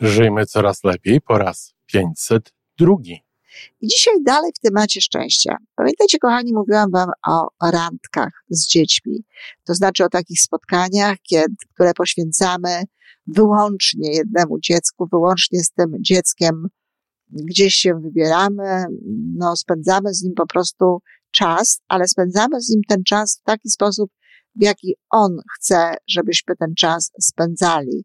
Żyjmy coraz lepiej po raz 502. I dzisiaj dalej w temacie szczęścia. Pamiętajcie, kochani, mówiłam Wam o randkach z dziećmi. To znaczy o takich spotkaniach, które poświęcamy wyłącznie jednemu dziecku, wyłącznie z tym dzieckiem gdzieś się wybieramy, no, spędzamy z nim po prostu czas, ale spędzamy z nim ten czas w taki sposób, w jaki on chce, żebyśmy ten czas spędzali.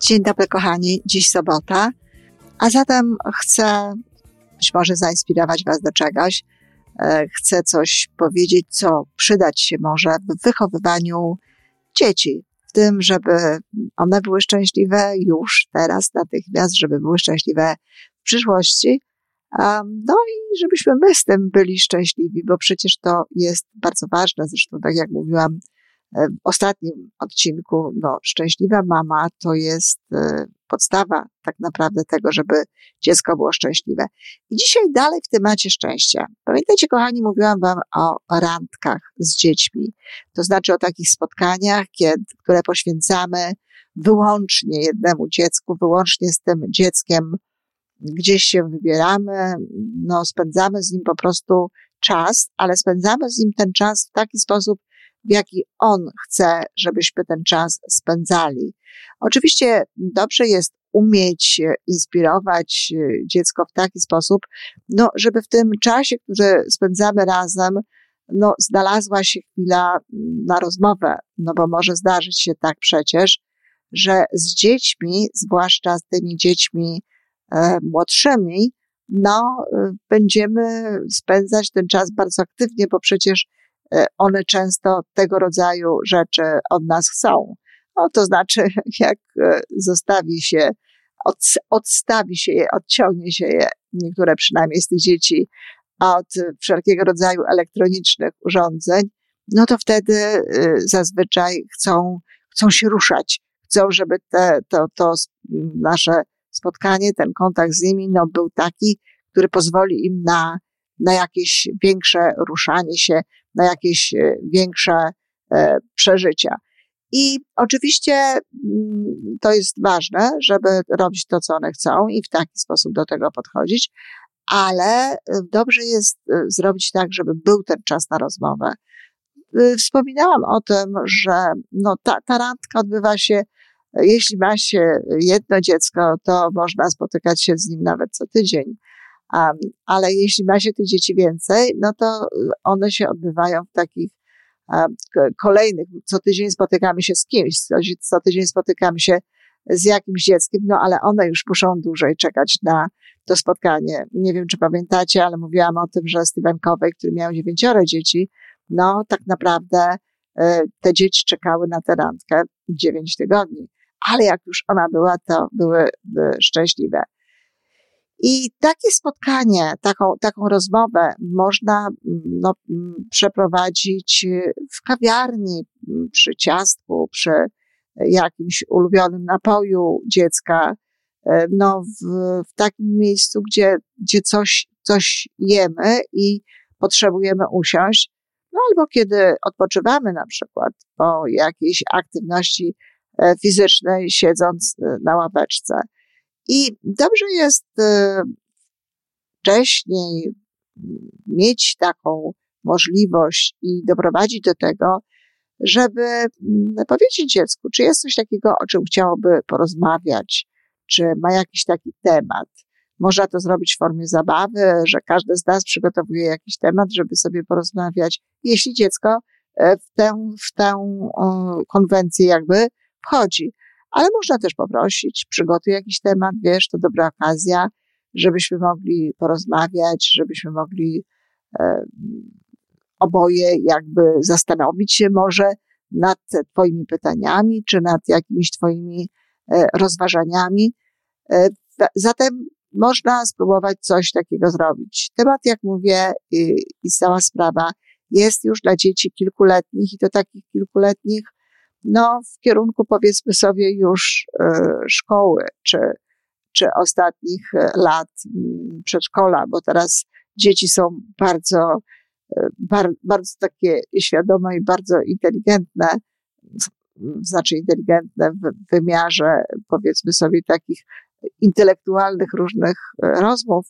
Dzień dobry, kochani. Dziś sobota, a zatem chcę być może zainspirować Was do czegoś. E, chcę coś powiedzieć, co przydać się może w wychowywaniu dzieci. W tym, żeby one były szczęśliwe już teraz, natychmiast, żeby były szczęśliwe w przyszłości. No i żebyśmy my z tym byli szczęśliwi, bo przecież to jest bardzo ważne. Zresztą, tak jak mówiłam, w ostatnim odcinku, no, szczęśliwa mama to jest e, podstawa tak naprawdę tego, żeby dziecko było szczęśliwe. I dzisiaj dalej w temacie szczęścia. Pamiętajcie, kochani, mówiłam wam o randkach z dziećmi. To znaczy o takich spotkaniach, kiedy, które poświęcamy wyłącznie jednemu dziecku, wyłącznie z tym dzieckiem gdzieś się wybieramy, no, spędzamy z nim po prostu czas, ale spędzamy z nim ten czas w taki sposób, w jaki on chce, żebyśmy ten czas spędzali. Oczywiście dobrze jest umieć inspirować e, dziecko w taki sposób, no, żeby w tym czasie, który spędzamy razem, no, znalazła się chwila na rozmowę, no bo może zdarzyć się tak przecież, że z dziećmi, zwłaszcza z tymi dziećmi e, młodszymi, no, e, będziemy spędzać ten czas bardzo aktywnie, bo przecież one często tego rodzaju rzeczy od nas chcą. No, to znaczy, jak e, zostawi się, od, odstawi się je, odciągnie się je, niektóre przynajmniej z tych dzieci, od wszelkiego rodzaju elektronicznych urządzeń, no to wtedy e, zazwyczaj chcą, chcą się ruszać. Chcą, żeby te, to, to nasze spotkanie, ten kontakt z nimi, no był taki, który pozwoli im na, na jakieś większe ruszanie się, na jakieś e, większe e, przeżycia. I oczywiście mm, to jest ważne, żeby robić to, co one chcą i w taki sposób do tego podchodzić, ale e, dobrze jest zrobić tak, żeby był ten czas na rozmowę. Wspominałam o tym, że no, ta, ta randka odbywa się, jeśli ma się jedno dziecko, to można spotykać się z nim nawet co tydzień ale jeśli ma się tych dzieci więcej, no to one się odbywają w takich kolejnych, co tydzień spotykamy się z kimś, co tydzień spotykamy się z jakimś dzieckiem, no ale one już muszą dłużej czekać na to spotkanie. Nie wiem, czy pamiętacie, ale mówiłam o tym, że Steven Covey, który miał dziewięcioro dzieci, no tak naprawdę e, te dzieci czekały na tę randkę dziewięć tygodni. Ale jak już ona była, to były e, szczęśliwe. I takie spotkanie, taką, taką rozmowę można no, przeprowadzić w kawiarni, przy ciastku, przy jakimś ulubionym napoju dziecka, no, w, w takim miejscu, gdzie, gdzie coś, coś jemy i potrzebujemy usiąść, no albo kiedy odpoczywamy na przykład po jakiejś aktywności e, fizycznej, siedząc e, na ławeczce. I dobrze jest e, wcześniej mieć taką możliwość i doprowadzić do tego, żeby mm, powiedzieć dziecku, czy jest coś takiego, o czym chciałoby porozmawiać, czy ma jakiś taki temat. Można to zrobić w formie zabawy, że każdy z nas przygotowuje jakiś temat, żeby sobie porozmawiać, jeśli dziecko e, w tę, w tę konwencję jakby wchodzi ale można też poprosić, przygotuj jakiś temat, wiesz, to dobra okazja, żebyśmy mogli porozmawiać, żebyśmy mogli e, oboje jakby zastanowić się może nad Twoimi pytaniami, czy nad jakimiś Twoimi e, rozważaniami. E, zatem można spróbować coś takiego zrobić. Temat, jak mówię, i, i cała sprawa jest już dla dzieci kilkuletnich i to takich kilkuletnich, no w kierunku powiedzmy sobie już y, szkoły, czy, czy ostatnich lat y, przedszkola, bo teraz dzieci są bardzo bar, bardzo takie świadome i bardzo inteligentne, znaczy inteligentne w wymiarze, powiedzmy sobie, takich intelektualnych różnych e, rozmów,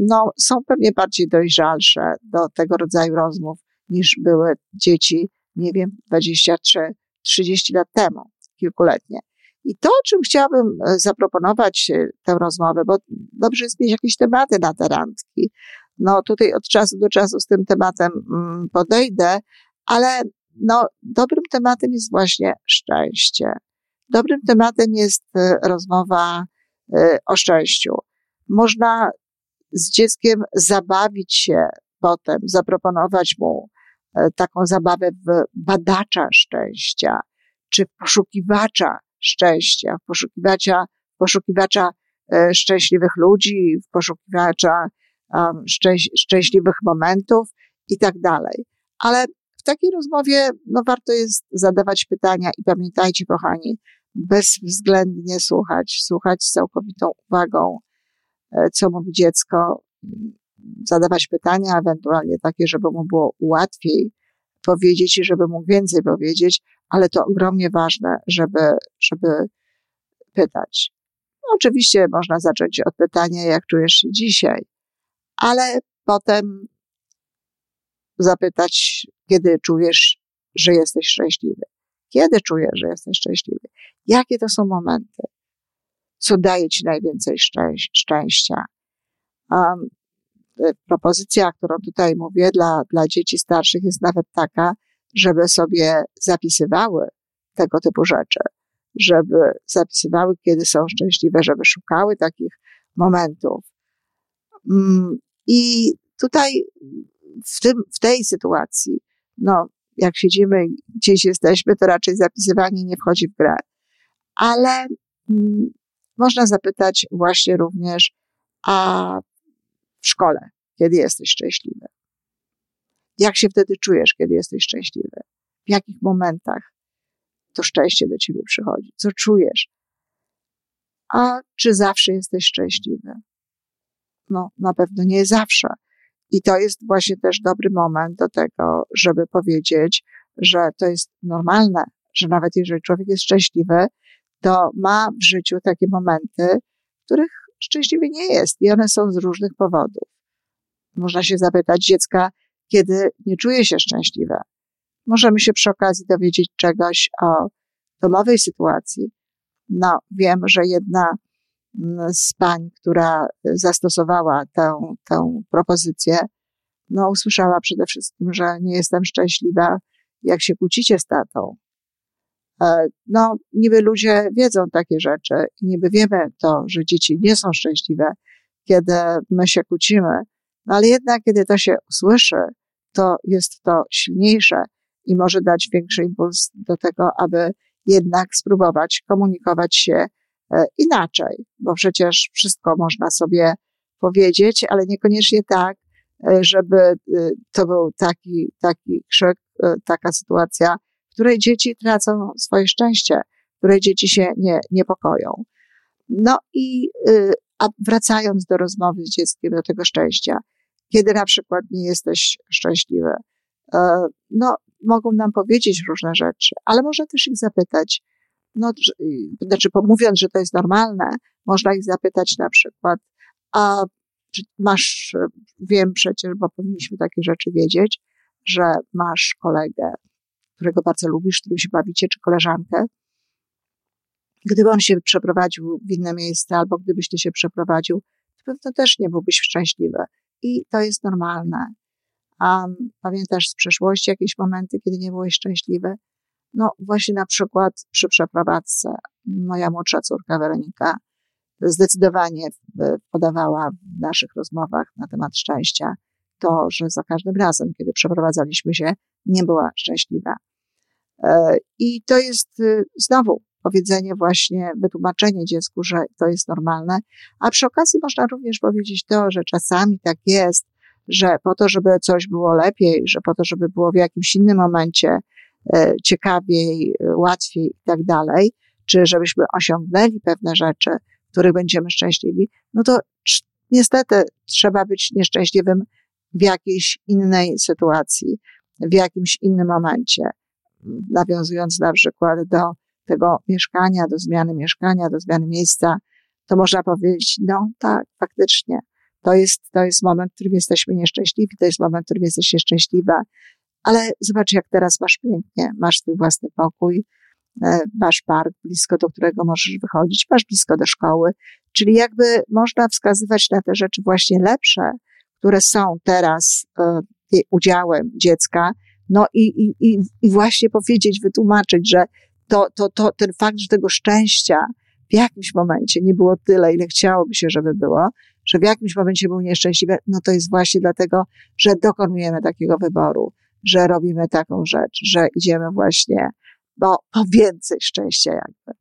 no, są pewnie bardziej dojrzalsze do tego rodzaju rozmów niż były dzieci, nie wiem, 23, 30 lat temu, kilkuletnie. I to, czym chciałabym e, zaproponować e, tę rozmowę, bo dobrze jest mieć jakieś tematy na te randki, no tutaj od czasu do czasu z tym tematem mm, podejdę, ale no, dobrym tematem jest właśnie szczęście. Dobrym tematem jest e, rozmowa o szczęściu. Można z dzieckiem zabawić się potem, zaproponować mu taką zabawę w badacza szczęścia, czy w poszukiwacza szczęścia, w poszukiwacza, poszukiwacza szczęśliwych ludzi, w poszukiwacza szczęś, szczęśliwych momentów i tak dalej. Ale w takiej rozmowie no, warto jest zadawać pytania i pamiętajcie, kochani, bezwzględnie słuchać, słuchać z całkowitą uwagą, e, co mówi dziecko, zadawać pytania, ewentualnie takie, żeby mu było łatwiej powiedzieć i żeby mógł więcej powiedzieć, ale to ogromnie ważne, żeby, żeby pytać. No, oczywiście można zacząć od pytania, jak czujesz się dzisiaj, ale potem zapytać, kiedy czujesz, że jesteś szczęśliwy. Kiedy czujesz, że jesteś szczęśliwy? Jakie to są momenty? Co daje ci najwięcej szczęścia? Propozycja, którą tutaj mówię dla, dla dzieci starszych jest nawet taka, żeby sobie zapisywały tego typu rzeczy, żeby zapisywały, kiedy są szczęśliwe, żeby szukały takich momentów. Mm, i tutaj w, tym, w tej sytuacji, no, jak siedzimy, gdzieś jesteśmy, to raczej zapisywanie nie wchodzi w grę. Ale mm, można zapytać właśnie również, a w szkole, kiedy jesteś szczęśliwy? Jak się wtedy czujesz, kiedy jesteś szczęśliwy? W jakich momentach to szczęście do ciebie przychodzi? Co czujesz? A czy zawsze jesteś szczęśliwy? no na pewno nie zawsze. I to jest właśnie też dobry moment do tego, żeby powiedzieć, że to jest normalne, że nawet jeżeli człowiek jest szczęśliwy, to ma w życiu takie momenty, w których szczęśliwy nie jest i one są z różnych powodów. Można się zapytać dziecka, kiedy nie czuje się szczęśliwe. Możemy się przy okazji dowiedzieć czegoś o domowej sytuacji. No, wiem, że jedna z pań, która zastosowała tę, tę propozycję, no usłyszała przede wszystkim, że nie jestem szczęśliwa, jak się kłócicie z tatą. E, no, niby ludzie wiedzą takie rzeczy i niby wiemy to, że dzieci nie są szczęśliwe, kiedy my się kłócimy, no ale jednak, kiedy to się usłyszy, to jest to silniejsze i może dać większy impuls do tego, aby jednak spróbować komunikować się E, inaczej, bo przecież wszystko można sobie powiedzieć, ale niekoniecznie tak, e, żeby to był taki, taki krzyk, taka sytuacja, w której dzieci tracą swoje szczęście, w której dzieci się nie, niepokoją. No i a wracając do rozmowy z dzieckiem, do tego szczęścia, kiedy na przykład nie jesteś szczęśliwy, no, mogą nam powiedzieć różne rzeczy, ale można też ich zapytać, no, znaczy mówiąc, że to jest normalne, można ich zapytać na przykład, a masz, wiem przecież, bo powinniśmy takie rzeczy wiedzieć, że masz kolegę, którego bardzo lubisz, którym się bawicie, czy koleżankę. Gdyby on się przeprowadził w inne miejsce, albo gdybyś ty się przeprowadził, to pewno też nie byłbyś szczęśliwy. I to jest normalne. A pamiętasz z przeszłości jakieś momenty, kiedy nie byłeś szczęśliwy? No właśnie na przykład przy przeprowadzce moja młodsza córka Weronika zdecydowanie podawała w naszych rozmowach na temat szczęścia, to, że za każdym razem, kiedy przeprowadzaliśmy się, nie była szczęśliwa. E, I to jest y, znowu powiedzenie właśnie, wytłumaczenie dziecku, że to jest normalne. A przy okazji można również powiedzieć to, że czasami tak jest, że po to, żeby coś było lepiej, że po to, żeby było w jakimś innym momencie e, ciekawiej, łatwiej i tak dalej, czy żebyśmy osiągnęli pewne rzeczy, w których będziemy szczęśliwi, no to niestety trzeba być nieszczęśliwym w jakiejś innej sytuacji, w jakimś innym momencie. Nawiązując na przykład do tego mieszkania, do zmiany mieszkania, do zmiany miejsca, to można powiedzieć, no tak, faktycznie, to jest, to jest moment, w którym jesteśmy nieszczęśliwi, to jest moment, w którym jesteś nieszczęśliwa, ale zobacz, jak teraz masz pięknie, masz swój własny pokój, e, masz park blisko, do którego możesz wychodzić, masz blisko do szkoły, czyli jakby można wskazywać na te rzeczy właśnie lepsze, które są teraz e, udziałem dziecka, no i, i, i, właśnie powiedzieć, wytłumaczyć, że to, to, to, ten fakt, że tego szczęścia w jakimś momencie nie było tyle, ile chciałoby się, żeby było, że w jakimś momencie był nieszczęśliwy, no to jest właśnie dlatego, że dokonujemy takiego wyboru, że robimy taką rzecz, że idziemy właśnie bo po więcej szczęścia jakby.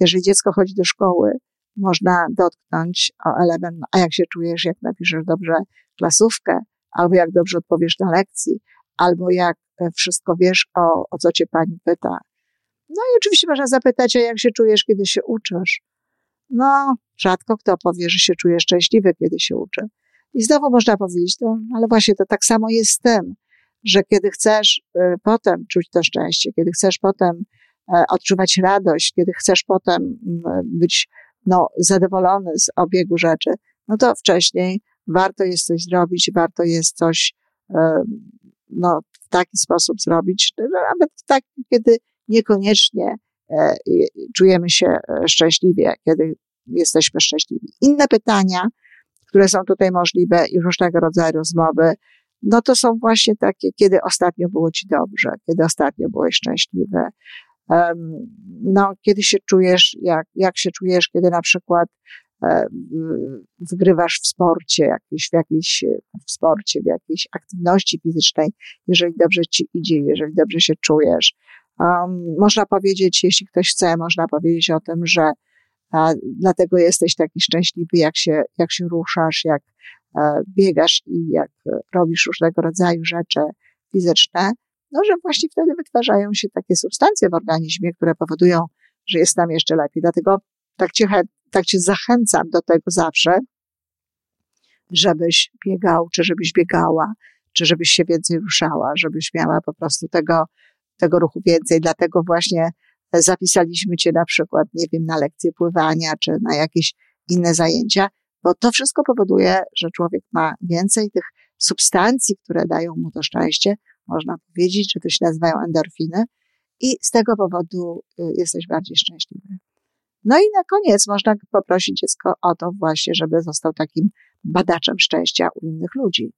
Jeżeli dziecko chodzi do szkoły, można dotknąć o element, a jak się czujesz, jak napiszesz dobrze klasówkę, albo jak dobrze odpowiesz na lekcji, albo jak e, wszystko wiesz, o, o co cię pani pyta. No i oczywiście można zapytać, a jak się czujesz, kiedy się uczysz. No, rzadko kto powie, że się czuje szczęśliwy, kiedy się uczy. I znowu można powiedzieć, no, ale właśnie to tak samo jest z tym, że kiedy chcesz y, potem czuć to szczęście, kiedy chcesz potem y, odczuwać radość, kiedy chcesz potem y, być no, zadowolony z obiegu rzeczy, no to wcześniej warto jest coś zrobić, warto jest coś no, w taki sposób zrobić, nawet tak, kiedy niekoniecznie e, czujemy się e, szczęśliwie, kiedy jesteśmy szczęśliwi. Inne pytania, które są tutaj możliwe i różnego rodzaju rozmowy, no to są właśnie takie, kiedy ostatnio było ci dobrze, kiedy ostatnio byłeś szczęśliwy, no, kiedy się czujesz, jak, jak się czujesz, kiedy na przykład wygrywasz w sporcie, jakiś, w jakiejś w sporcie, w jakiejś aktywności fizycznej, jeżeli dobrze ci idzie, jeżeli dobrze się czujesz. Um, można powiedzieć, jeśli ktoś chce, można powiedzieć o tym, że a, dlatego jesteś taki szczęśliwy, jak się, jak się ruszasz, jak e, biegasz i jak robisz różnego rodzaju rzeczy fizyczne, no, że właśnie wtedy wytwarzają się takie substancje w organizmie, które powodują, że jest nam jeszcze lepiej. Dlatego tak cię, tak cię zachęcam do tego zawsze, żebyś biegał, czy żebyś biegała, czy żebyś się więcej ruszała, żebyś miała po prostu tego, tego ruchu więcej. Dlatego właśnie zapisaliśmy cię na przykład, nie wiem, na lekcję pływania, czy na jakieś inne zajęcia, bo to wszystko powoduje, że człowiek ma więcej tych substancji, które dają mu to szczęście, można powiedzieć, że to się nazywają endorfiny i z tego powodu y, jesteś bardziej szczęśliwy. No i na koniec można poprosić dziecko o to właśnie, żeby został takim badaczem szczęścia u innych ludzi.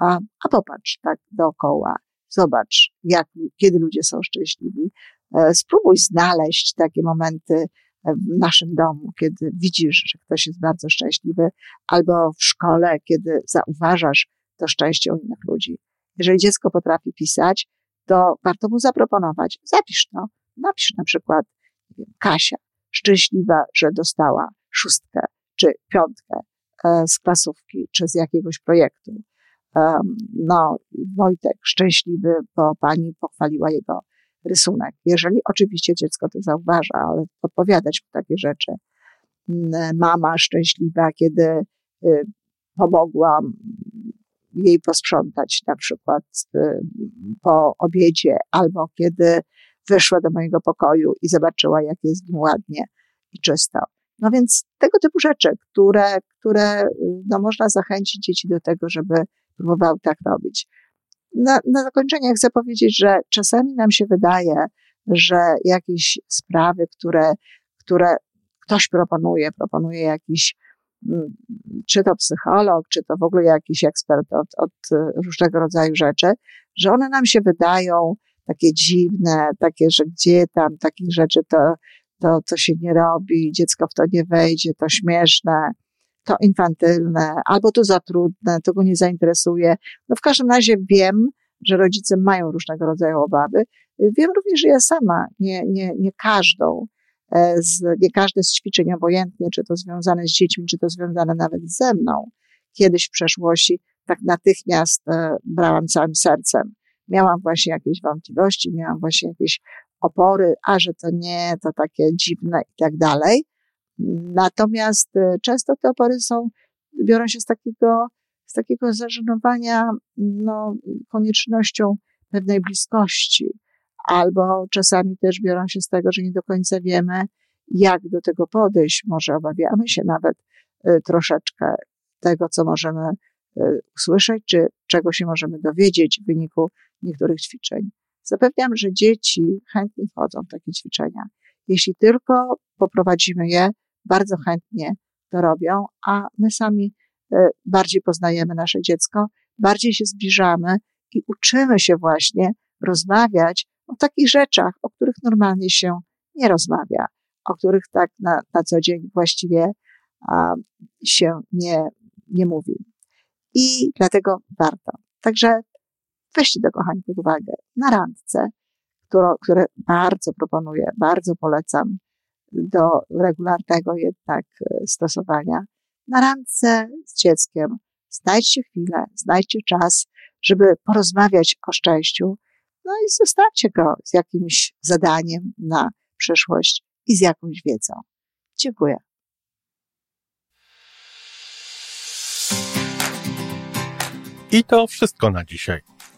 A, a popatrz tak dookoła, zobacz, jak, kiedy ludzie są szczęśliwi. E, spróbuj znaleźć takie momenty e, w naszym domu, kiedy widzisz, że ktoś jest bardzo szczęśliwy, albo w szkole, kiedy zauważasz to szczęście u innych ludzi. Jeżeli dziecko potrafi pisać, to warto mu zaproponować, zapisz to. Napisz na przykład Kasia, szczęśliwa, że dostała szóstkę czy piątkę e, z klasówki, czy z jakiegoś projektu. No, Wojtek szczęśliwy, bo pani pochwaliła jego rysunek. Jeżeli oczywiście dziecko to zauważa, ale podpowiadać mu takie rzeczy. Mama szczęśliwa, kiedy y, pomogłam jej posprzątać na przykład y, po obiedzie, albo kiedy wyszła do mojego pokoju i zobaczyła, jak jest nim ładnie i czysto. No więc tego typu rzeczy, które, które no, można zachęcić dzieci do tego, żeby próbowały tak robić. Na, na zakończenie chcę powiedzieć, że czasami nam się wydaje, że jakieś sprawy, które, które ktoś proponuje, proponuje jakiś Mm, czy to psycholog, czy to w ogóle jakiś ekspert od, od różnego rodzaju rzeczy, że one nam się wydają takie dziwne, takie, że gdzie tam takich rzeczy to, to, to się nie robi, dziecko w to nie wejdzie, to śmieszne. to infantylne, albo to za trudne, to go nie zainteresuje. No w każdym razie wiem, że rodzice mają różnego rodzaju obawy. Wiem również, że ja sama nie, nie, nie każdą, e, z, nie każde z ćwiczeń obojętnie, czy to związane z dziećmi, czy to związane nawet ze mną, kiedyś w przeszłości tak natychmiast e, brałam całym sercem. Miałam właśnie jakieś wątpliwości, miałam właśnie jakieś opory, a że to nie, to takie dziwne i tak dalej. Natomiast e, często te opory są, biorą się z takiego, z takiego zażenowania, no, koniecznością pewnej bliskości, albo czasami też biorą się z tego, że nie do końca wiemy, jak do tego podejść. Może obawiamy się nawet e, troszeczkę tego, co możemy e, usłyszeć, czy czego się możemy dowiedzieć w wyniku niektórych ćwiczeń. Zapewniam, że dzieci chętnie wchodzą w takie ćwiczenia. Jeśli tylko poprowadzimy je, bardzo chętnie to robią, a my sami e, bardziej poznajemy nasze dziecko, bardziej się zbliżamy i uczymy się właśnie rozmawiać o takich rzeczach, o których normalnie się nie rozmawia, o których tak na, na co dzień właściwie a, się nie, nie mówi. I dlatego warto. Także weźcie to, kochani, pod uwagę. Na randce, które, bardzo proponuję, bardzo polecam do regularnego jednak e, stosowania, na randce z dzieckiem znajdźcie chwilę, znajdźcie czas, żeby porozmawiać o szczęściu, no i zostawcie go z jakimś zadaniem na przyszłość i z jakąś wiedzą. Dziękuję. I to wszystko na dzisiaj.